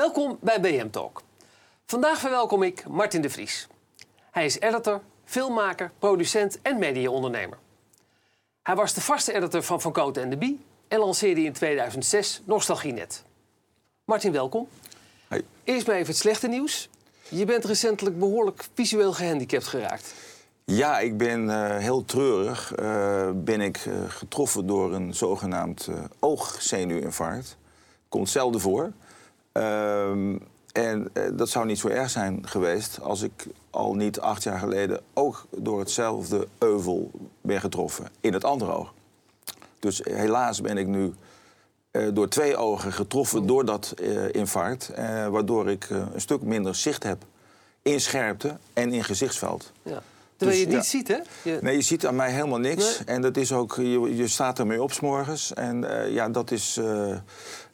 Welkom bij BM Talk. Vandaag verwelkom ik Martin de Vries. Hij is editor, filmmaker, producent en mediaondernemer. Hij was de vaste editor van Van Cote en de Bie en lanceerde in 2006 Nostalgienet. Martin, welkom. Hey. Eerst maar even het slechte nieuws. Je bent recentelijk behoorlijk visueel gehandicapt geraakt. Ja, ik ben eh, heel treurig. eh, ben ik eh, getroffen door een zogenaamd oogzenuwinfarct. Komt zelden voor. Ehm, en eh, dat zou niet zo erg zijn geweest als ik al niet acht jaar geleden ook door hetzelfde euvel ben getroffen. In het andere oog. Dus helaas ben ik nu eh, door twee ogen getroffen door dat eh, infarct. waardoor ik een stuk minder zicht heb in scherpte en in gezichtsveld. Ja. Terwijl je het Dus, niet ja. ziet, hè? Je- Nee, je ziet aan mij helemaal niks. Nee. En dat is ook, je, je staat ermee op 's morgens. En eh, ja, dat is eh,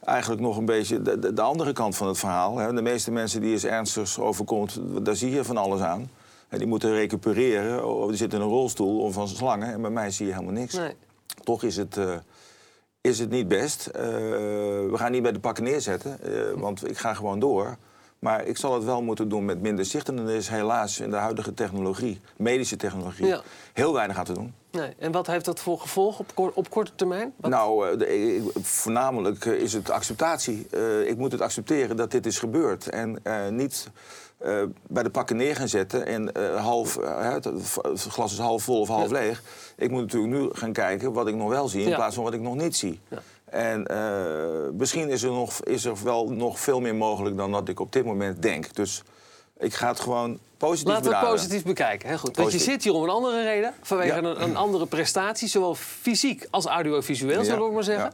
eigenlijk nog een beetje de, de, de andere kant van het verhaal. Hè. De meeste mensen die iets ernstigs overkomt, daar zie je van alles aan. En die moeten recupereren, of die zitten in een rolstoel of van slangen. En bij mij zie je helemaal niks. Nee. Toch is het, eh, is het niet best. We gaan niet bij de pakken neerzetten, want ik ga gewoon door. Maar ik zal het wel moeten doen met minder zicht. En er is helaas in de huidige technologie, medische technologie, Ja. heel weinig aan te doen. Nee. En wat heeft dat voor gevolg op, op korte termijn? Wat- Nou, eh, de- ik- voornamelijk eh, is het acceptatie. Eh, ik moet het accepteren dat dit is gebeurd. En niet bij de pakken neer gaan zetten en half, het, glas is half vol of half leeg. Ik moet natuurlijk nu gaan kijken wat ik nog wel zie in Ja. plaats van wat ik nog niet zie. Ja. En eh, misschien is er, nog, is er wel nog veel meer mogelijk dan dat ik op dit moment denk. Dus ik ga het gewoon positief Laten we het positief bekijken. Goed. Want je zit hier om een andere reden. Vanwege Ja. een, een andere prestatie. Zowel fysiek als audiovisueel, Ja, zal ik maar zeggen.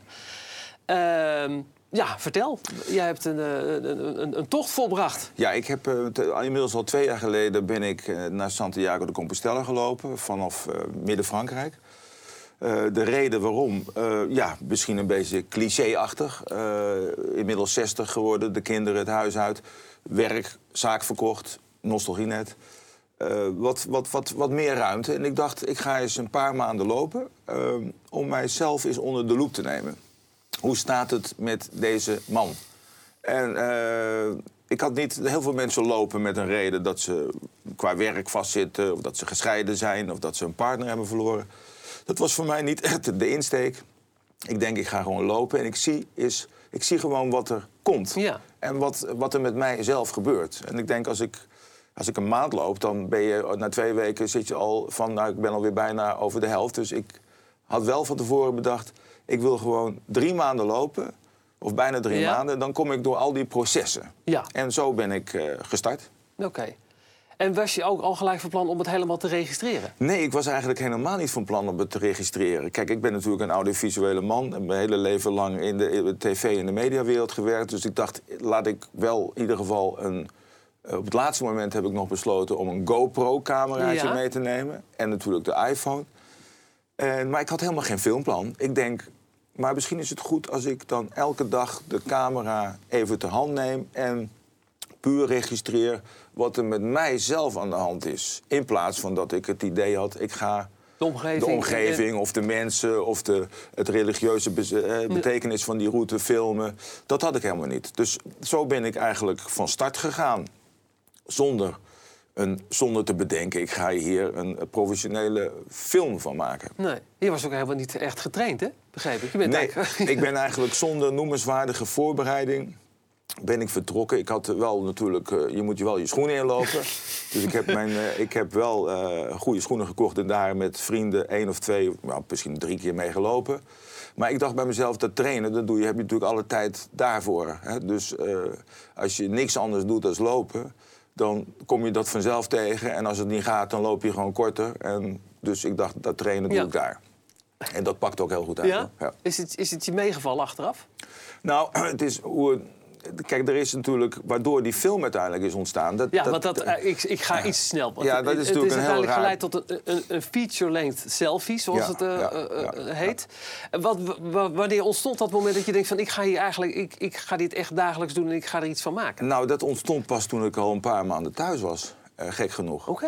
Ehm, ja, vertel. Jij hebt een, eh, een, een, een tocht volbracht. Ja, ik heb eh, inmiddels al twee jaar geleden ben ik naar Santiago de Compostela gelopen vanaf eh, midden-Frankrijk. Eh, de reden waarom, eh, ja, misschien een beetje cliché-achtig. Eh, inmiddels 60 geworden, de kinderen het huis uit, werk, zaak verkocht, nostalgienet. Eh, wat, wat, wat, wat meer ruimte. En ik dacht, ik ga eens een paar maanden lopen om mijzelf eens onder de loep te nemen. Hoe staat het met deze man? En ik had niet heel veel mensen lopen met een reden dat ze qua werk vastzitten, of dat ze gescheiden zijn, of dat ze een partner hebben verloren. Dat was voor mij niet echt de insteek. Ik denk, ik ga gewoon lopen en ik zie, is, ik zie gewoon wat er komt. Ja. En wat, wat er met mij zelf gebeurt. En ik denk, als ik, als ik een maand loop, dan ben je na twee weken zit je al van, nou, ik ben alweer bijna over de helft. Dus ik had wel van tevoren bedacht, ik wil gewoon drie maanden lopen, of bijna drie Ja. maanden. Dan kom ik door al die processen. Ja. En zo ben ik eh, gestart. Oké. En was je ook al gelijk van plan om het helemaal te registreren? Nee, ik was eigenlijk helemaal niet van plan om het te registreren. Kijk, ik ben natuurlijk een audiovisuele man. En mijn hele leven lang in de, in de tv- en de mediawereld gewerkt. Dus ik dacht, laat ik wel in ieder geval een... eh, Op het laatste moment heb ik nog besloten om een GoPro-cameraatje Ja. mee te nemen. En natuurlijk de iPhone. En, maar ik had helemaal geen filmplan. Ik denk, maar misschien is het goed als ik dan elke dag de camera even ter hand neem... en puur registreer wat er met mijzelf aan de hand is. In plaats van dat ik het idee had, ik ga De omgeving? de omgeving of de mensen of de, het religieuze eh, betekenis van die route filmen. Dat had ik helemaal niet. Dus zo ben ik eigenlijk van start gegaan. Zonder, een, zonder te bedenken, ik ga hier een professionele film van maken. Nee, je was ook helemaal niet echt getraind, hè? Begreep ik. Je bent Nee, eigenlijk- ik ben eigenlijk zonder noemenswaardige voorbereiding ben ik vertrokken. Ik had wel natuurlijk, eh, je moet je wel je schoenen inlopen. dus ik heb, mijn, eh, ik heb wel eh, goede schoenen gekocht en daar met vrienden één of twee, nou, misschien drie keer mee gelopen. Maar ik dacht bij mezelf, dat trainen, dat doe je, heb je natuurlijk alle tijd daarvoor. Hè? Dus als je niks anders doet dan lopen, dan kom je dat vanzelf tegen. En als het niet gaat, dan loop je gewoon korter. En dus ik dacht, dat trainen doe Ja. ik daar. En dat pakt ook heel goed uit. Ja. Is, het, is het je meegevallen achteraf? Nou, het is hoe. Kijk, er is natuurlijk, waardoor die film uiteindelijk is ontstaan. Dat, Ja, want dat, eh, ik, ik ga iets snel. want Ja, dat is het, natuurlijk het een is heel uiteindelijk raar- geleid tot een, een, een feature-length selfie, zoals Ja, het eh, eh, heet. Wat, wa- wanneer ontstond dat moment dat je denkt van ik ga hier eigenlijk, ik, ik ga dit echt dagelijks doen en ik ga er iets van maken? Nou, dat ontstond pas toen ik al een paar maanden thuis was. Gek genoeg. Oké.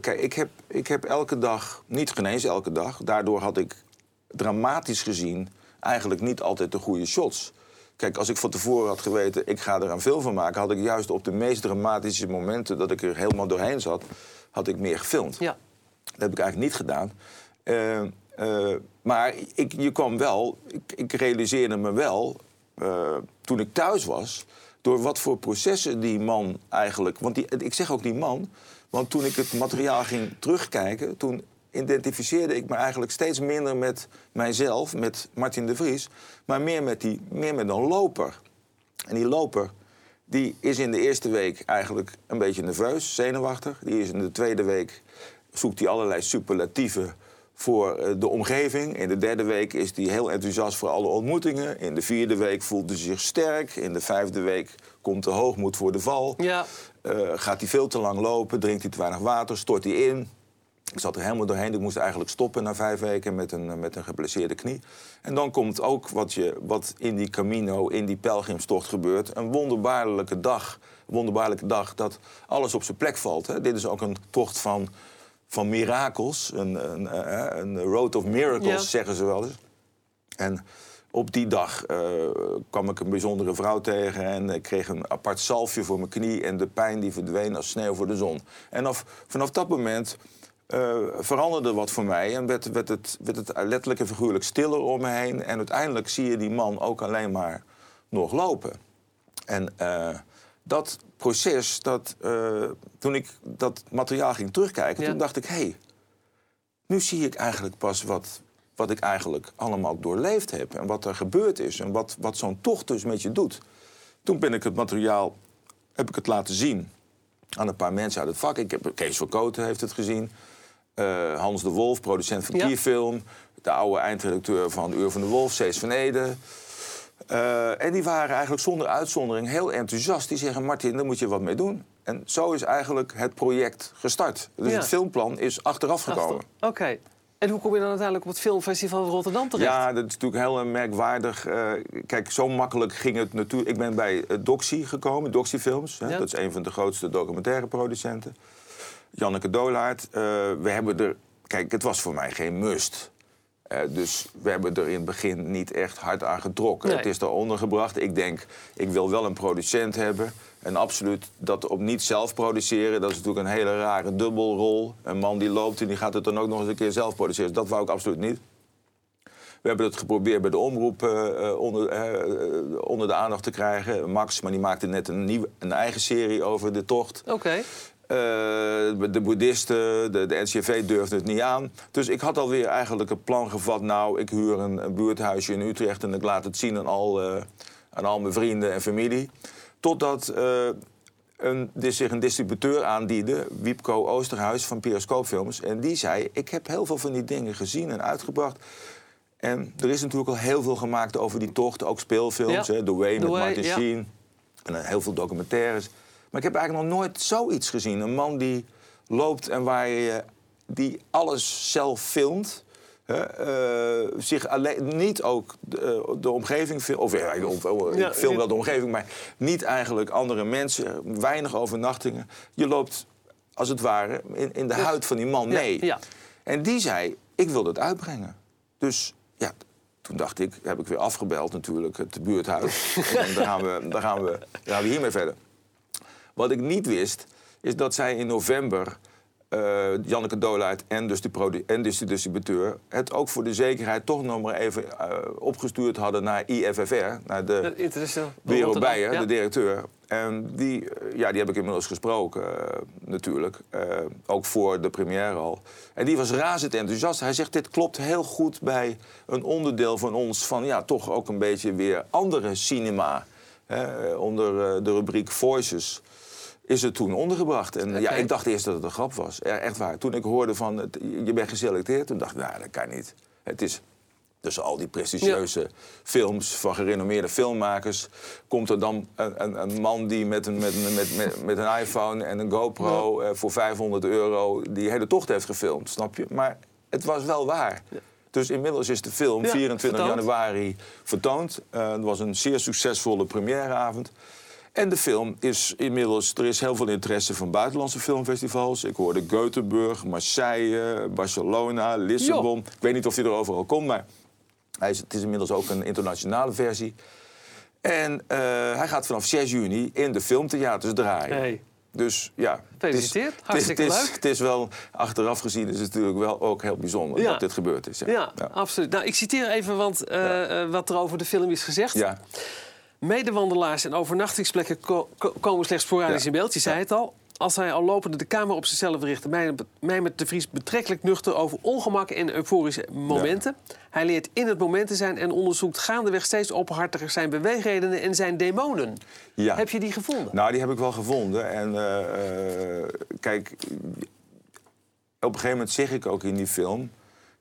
Kijk, ik heb, ik heb elke dag, niet genees elke dag... daardoor had ik dramatisch gezien eigenlijk niet altijd de goede shots. Kijk, als ik van tevoren had geweten, ik ga er een film van maken... had ik juist op de meest dramatische momenten dat ik er helemaal doorheen zat... had ik meer gefilmd. Ja. Dat heb ik eigenlijk niet gedaan. Eh, eh, maar ik, je kwam wel, ik, ik realiseerde me wel, eh, toen ik thuis was... door wat voor processen die man eigenlijk... Want die, ik zeg ook die man, want toen ik het materiaal ging terugkijken... toen identificeerde ik me eigenlijk steeds minder met mijzelf, met Martin de Vries... maar meer met, die, meer met een loper. En die loper die is in de eerste week eigenlijk een beetje nerveus, zenuwachtig. Die is in de tweede week zoekt hij allerlei superlatieven voor eh, de omgeving. In de derde week is hij heel enthousiast voor alle ontmoetingen. In de vierde week voelt hij zich sterk. In de vijfde week komt de hoogmoed voor de val. Ja. Uh, gaat hij veel te lang lopen, drinkt hij te weinig water, stort hij in. Ik zat er helemaal doorheen. Ik moest eigenlijk stoppen na vijf weken met een, met een geblesseerde knie. En dan komt ook wat, je, wat in die Camino, in die pelgrimstocht gebeurt. Een wonderbaarlijke dag. Wonderbaarlijke dag dat alles op zijn plek valt. Hè. Dit is ook een tocht van van mirakels. Een, een, eh, een road of miracles, zeggen ze wel eens. En op die dag uh, kwam ik een bijzondere vrouw tegen en ik kreeg een apart zalfje voor mijn knie en de pijn die verdween als sneeuw voor de zon. En af, vanaf dat moment uh, veranderde wat voor mij en werd, werd, het, werd het letterlijk en figuurlijk stiller om me heen. En uiteindelijk zie je die man ook alleen maar nog lopen. En dat proces, dat, uh, toen ik dat materiaal ging terugkijken, toen dacht ik: hé, hey, nu zie ik eigenlijk pas wat, wat ik eigenlijk allemaal doorleefd heb. En wat er gebeurd is. En wat, wat zo'n tocht dus met je doet. Toen ben ik het materiaal, heb ik het laten zien aan een paar mensen uit het vak. Ik heb, Kees Verkoten heeft het gezien. Uh, Hans de Wolf, producent van ja. Kierfilm. De oude eindredacteur van Uur van de Wolf, Cees van Ede. Uh, en die waren eigenlijk zonder uitzondering heel enthousiast. Die zeggen, Martin, daar moet je wat mee doen. En zo is eigenlijk het project gestart. Dus ja. het filmplan is achteraf gekomen. Oké. Okay. En hoe kom je dan uiteindelijk op het filmfestival van Rotterdam terecht? Ja, dat is natuurlijk heel merkwaardig. Uh, kijk, zo makkelijk ging het natuurlijk. Ik ben bij Doxy gekomen, Doxy Films. Hè? Ja. Dat is een van de grootste documentaire producenten. Janneke Dolaert. we hebben er... Kijk, het was voor mij geen must. Uh, dus we hebben er in het begin niet echt hard aan getrokken. Nee. Het is er ondergebracht. Ik denk, ik wil wel een producent hebben. En absoluut dat op niet zelf produceren, dat is natuurlijk een hele rare dubbelrol. Een man die loopt en die gaat het dan ook nog eens een keer zelf produceren. dat wou ik absoluut niet. We hebben het geprobeerd bij de omroep uh, onder, uh, onder de aandacht te krijgen. Max, maar die maakte net een, nieuwe, een eigen serie over de tocht. Oké. Uh, de boeddhisten, de, de NCV durfden het niet aan. Dus ik had alweer eigenlijk een plan gevat. Nou, ik huur een, een buurthuisje in Utrecht en ik laat het zien aan al, uh, aan al mijn vrienden en familie. Totdat uh, een, zich een distributeur aandiende, Wiepco Oosterhuis van Periscoopfilms. En die zei, ik heb heel veel van die dingen gezien en uitgebracht. En er is natuurlijk al heel veel gemaakt over die tocht. Ook speelfilms, ja. hè, The Way met Martin ja. Sheen. En heel veel documentaires. Maar ik heb eigenlijk nog nooit zoiets gezien. Een man die loopt en waar je die alles zelf filmt. Uh, zich alleen, niet ook de, de omgeving filmt. Of ja, ik film wel de omgeving, maar niet eigenlijk andere mensen. Weinig overnachtingen. Je loopt als het ware in, in de huid van die man mee. Ja. En die zei: Ik wil dat uitbrengen. Dus ja, toen dacht ik, heb ik weer afgebeld natuurlijk, het buurthuis. en dan gaan we, dan gaan we, dan gaan we hiermee verder. Wat ik niet wist, is dat zij in november uh, Janneke Dolaert en dus, de en dus de distributeur... het ook voor de zekerheid toch nog maar even uh, opgestuurd hadden naar IFFR... naar de, Wereld Beijer, ja. de directeur. En die, eh, ja, die heb ik inmiddels gesproken, natuurlijk. ook voor de première al. En die was razend enthousiast. Hij zegt, dit klopt heel goed bij een onderdeel van ons... van ja, toch ook een beetje weer andere cinema... onder de rubriek Voices is het toen ondergebracht. En ja, ik dacht eerst dat het een grap was. Echt waar. Toen ik hoorde van, het, je bent geselecteerd, toen dacht ik, nou, dat kan niet. Het is tussen al die prestigieuze films van gerenommeerde filmmakers... komt er dan een, een, een man die met een, met, met, met, met, een iPhone en een GoPro... Eh, voor 500 euro die hele tocht heeft gefilmd, snap je? Maar het was wel waar. Dus inmiddels is de film 24 januari vertoond. Uh, het was een zeer succesvolle premièreavond. En de film is inmiddels, er is heel veel interesse van buitenlandse filmfestivals. Ik hoorde Göteborg, Marseille, Barcelona, Lissabon. Ik weet niet of hij er overal komt, maar hij is, het is inmiddels ook een internationale versie. En eh, hij gaat vanaf 6 juni in de filmtheaters draaien. Hey. Dus ja. Gefeliciteerd. Hartstikke het is, leuk. Het is wel, achteraf gezien is het natuurlijk wel ook heel bijzonder Ja. dat dit gebeurd is. Ja, Ja, ja. absoluut. Nou, ik citeer even want, eh, eh, wat er over de film is gezegd. Ja. Medewandelaars en overnachtingsplekken ko- ko- komen slechts sporadisch in beeld. Je zei het al. Als hij al lopende de camera op zichzelf richtte, mij, mij met de Vries betrekkelijk nuchter over ongemak en euforische momenten. Hij leert in het moment te zijn en onderzoekt gaandeweg steeds openhartiger zijn beweegredenen en zijn demonen. Ja. Heb je die gevonden? Nou, die heb ik wel gevonden. En eh, eh, kijk, op een gegeven moment zeg ik ook in die film...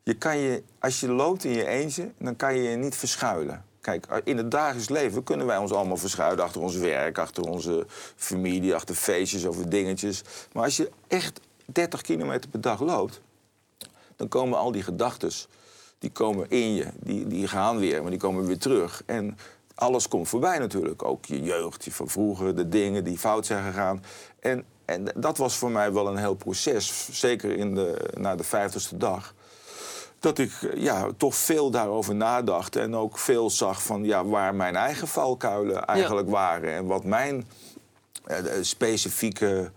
Je kan je, als je loopt in je eentje, dan kan je je niet verschuilen. Kijk, in het dagelijks leven kunnen wij ons allemaal verschuilen... achter ons werk, achter onze familie, achter feestjes, over dingetjes. Maar als je echt 30 kilometer per dag loopt... dan komen al die gedachten, die komen in je. Die, die gaan weer, maar die komen weer terug. En alles komt voorbij natuurlijk. Ook je jeugd, je van vroeger, de dingen die fout zijn gegaan. En, en dat was voor mij wel een heel proces. Zeker in de, na de vijftigste dag. Dat ik eh, ja, toch veel daarover nadacht. En ook veel zag van ja, waar mijn eigen valkuilen eigenlijk waren. En wat mijn eh, specifieke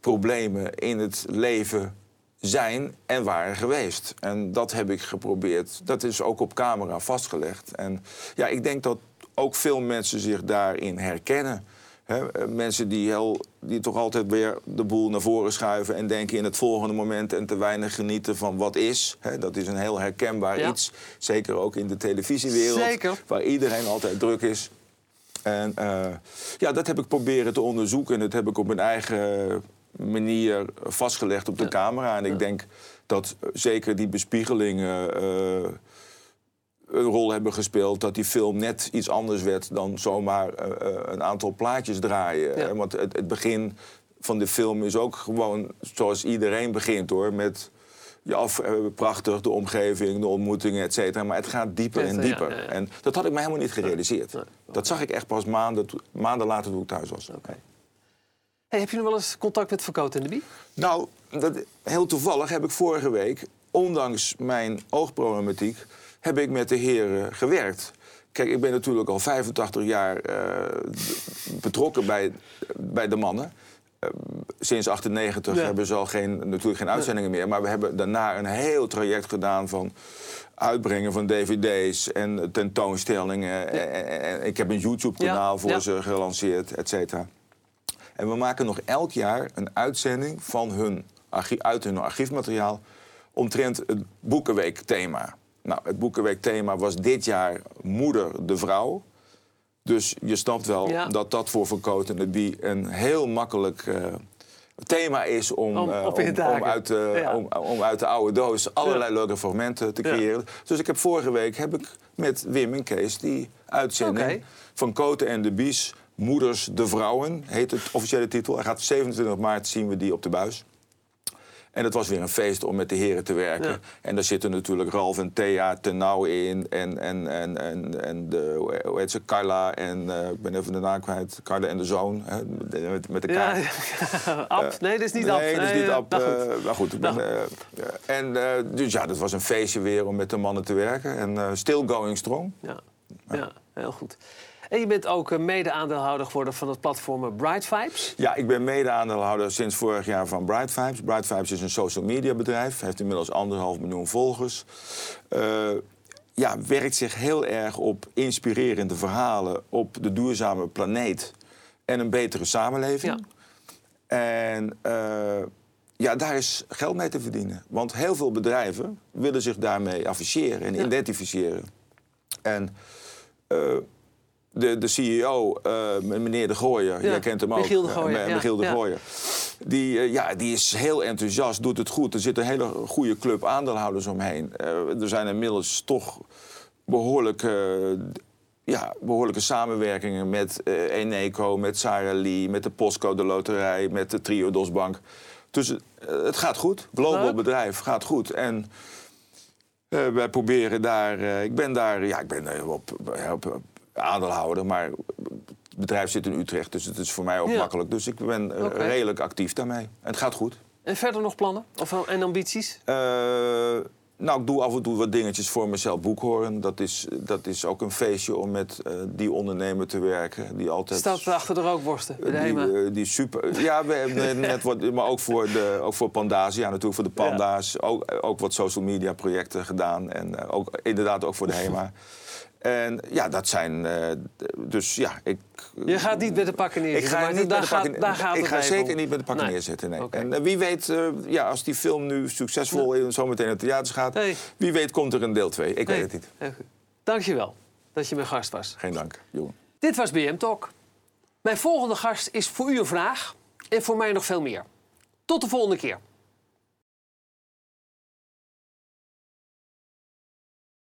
problemen in het leven zijn en waren geweest. En dat heb ik geprobeerd. Dat is ook op camera vastgelegd. En ja, ik denk dat ook veel mensen zich daarin herkennen. Eh, mensen die, heel, die toch altijd weer de boel naar voren schuiven en denken in het volgende moment en te weinig genieten van wat is. Dat is een heel herkenbaar Ja. iets. Zeker ook in de televisiewereld, Zeker. waar iedereen altijd druk is. En eh, ja, dat heb ik proberen te onderzoeken. En dat heb ik op mijn eigen manier vastgelegd op de camera. En ik denk dat eh, zeker die bespiegelingen een rol hebben gespeeld. Dat die film net iets anders werd dan zomaar eh, eh, een aantal plaatjes draaien. Ja. Want het, het begin van de film is ook gewoon zoals iedereen begint hoor. Met ja, af, eh, prachtig, de omgeving, de ontmoetingen, et cetera. Maar het gaat dieper en dieper. ja, ja. En dat had ik me helemaal niet gerealiseerd. Dat zag ik echt pas maanden, maanden later toen ik thuis was. Hey, heb je nog wel eens contact met Verkoot en de Bie? Nou, dat, heel toevallig heb ik vorige week, ondanks mijn oogproblematiek, heb ik met de heren gewerkt. Kijk, ik ben natuurlijk al 85 jaar eh, betrokken bij, bij de mannen. Eh, sinds 98 Ja. hebben ze al geen, natuurlijk geen uitzendingen meer. Maar we hebben daarna een heel traject gedaan van uitbrengen van dvd's en tentoonstellingen. En, en- en ik heb een YouTube-kanaal voor ze gelanceerd, et cetera. En we maken nog elk jaar een uitzending van hun uit hun archiefmateriaal omtrent het Boekenweek-thema. Nou, het Boekenweek-thema was dit jaar Moeder de Vrouw. Dus je snapt wel Ja. dat dat voor Verkoot en de Bie een heel makkelijk eh, thema is om, Om eh, haken. uit, de- Ja. om, om uit de oude doos allerlei leuke fragmenten te creëren. Dus ik heb vorige week heb ik met Wim en Kees die uitzending van Koten en de Bies, Moeders de Vrouwen, heet het officiële titel. Hij gaat 27 maart zien we die op de buis. En het was weer een feest om met de heren te werken. Ja. En daar zitten natuurlijk Ralf en Thea ten nauw in. En, en, en, en, en de, hoe heet ze, Carla en, eh, ik ben even de naam kwijt, Carla en de zoon, hè, met, met de Ja, kaart. Ab. Nee, dat is niet Ab. Nee, dat is niet eh, Ab. nou goed. eh, maar goed, ik ben, Nou. eh, eh, en, eh, dus ja, dat was een feestje weer om met de mannen te werken. En eh, still going strong. Ja, ja, heel goed. En je bent ook eh, mede-aandeelhouder geworden van het platform eh, Bright Vibes. Ja, ik ben mede-aandeelhouder sinds vorig jaar van Bright Vibes. Bright Vibes is een social media bedrijf. Heeft inmiddels anderhalf miljoen volgers. Eh, ja, werkt zich heel erg op inspirerende verhalen op de duurzame planeet en een betere samenleving. En eh, ja, daar is geld mee te verdienen. Want heel veel bedrijven willen zich daarmee afficheren en Ja. identificeren. En eh, de, de CEO, eh, meneer De Gooier, jij kent hem ook. Michiel de Ja, Gooijer, ja, Michiel De ja. Gooijer. Die, eh, ja, die is heel enthousiast, doet het goed. Er zit een hele goede club aandeelhouders omheen. Eh, er zijn inmiddels toch behoorlijk, eh, ja, behoorlijke samenwerkingen met eh, Eneco, met Sarah Lee, met de Postcode Loterij, met de Triodos Bank. Dus eh, het gaat goed. Global bedrijf gaat goed. En eh, wij proberen daar, eh, ik ben daar, ja, ik ben eh, op, op, aandeelhouder, maar het bedrijf zit in Utrecht, dus het is voor mij ook Ja. makkelijk. Dus ik ben redelijk actief daarmee. En het gaat goed. En verder nog plannen of, en ambities? Nou, ik doe af en toe wat dingetjes voor mezelf boekhoren. Dat is, dat is ook een feestje om met eh, die ondernemer te werken. Die altijd... Staat achter de rookworsten de die, HEMA. eh, die super. Ja, we hebben net wat, maar ook voor, de, ook voor Panda's. Ja, natuurlijk voor de Panda's. Ook, ook wat social media projecten gedaan. En ook, inderdaad ook voor de HEMA. En ja, dat zijn. eh, dus ja, ik. Je gaat niet met de pakken Ik neerzetten. ga maar niet daar met de gaat- pakken, daar gaat ik ga zeker om. niet met de pakken Nee. neerzetten. Nee. En eh, wie weet, eh, ja, als die film nu succesvol in, zometeen in het theater gaat, wie weet komt er een deel 2. Ik weet het niet. Goed. Dankjewel dat je mijn gast was. Geen dank, jongen. Dit was BM Talk. Mijn volgende gast is voor u een vraag en voor mij nog veel meer. Tot de volgende keer.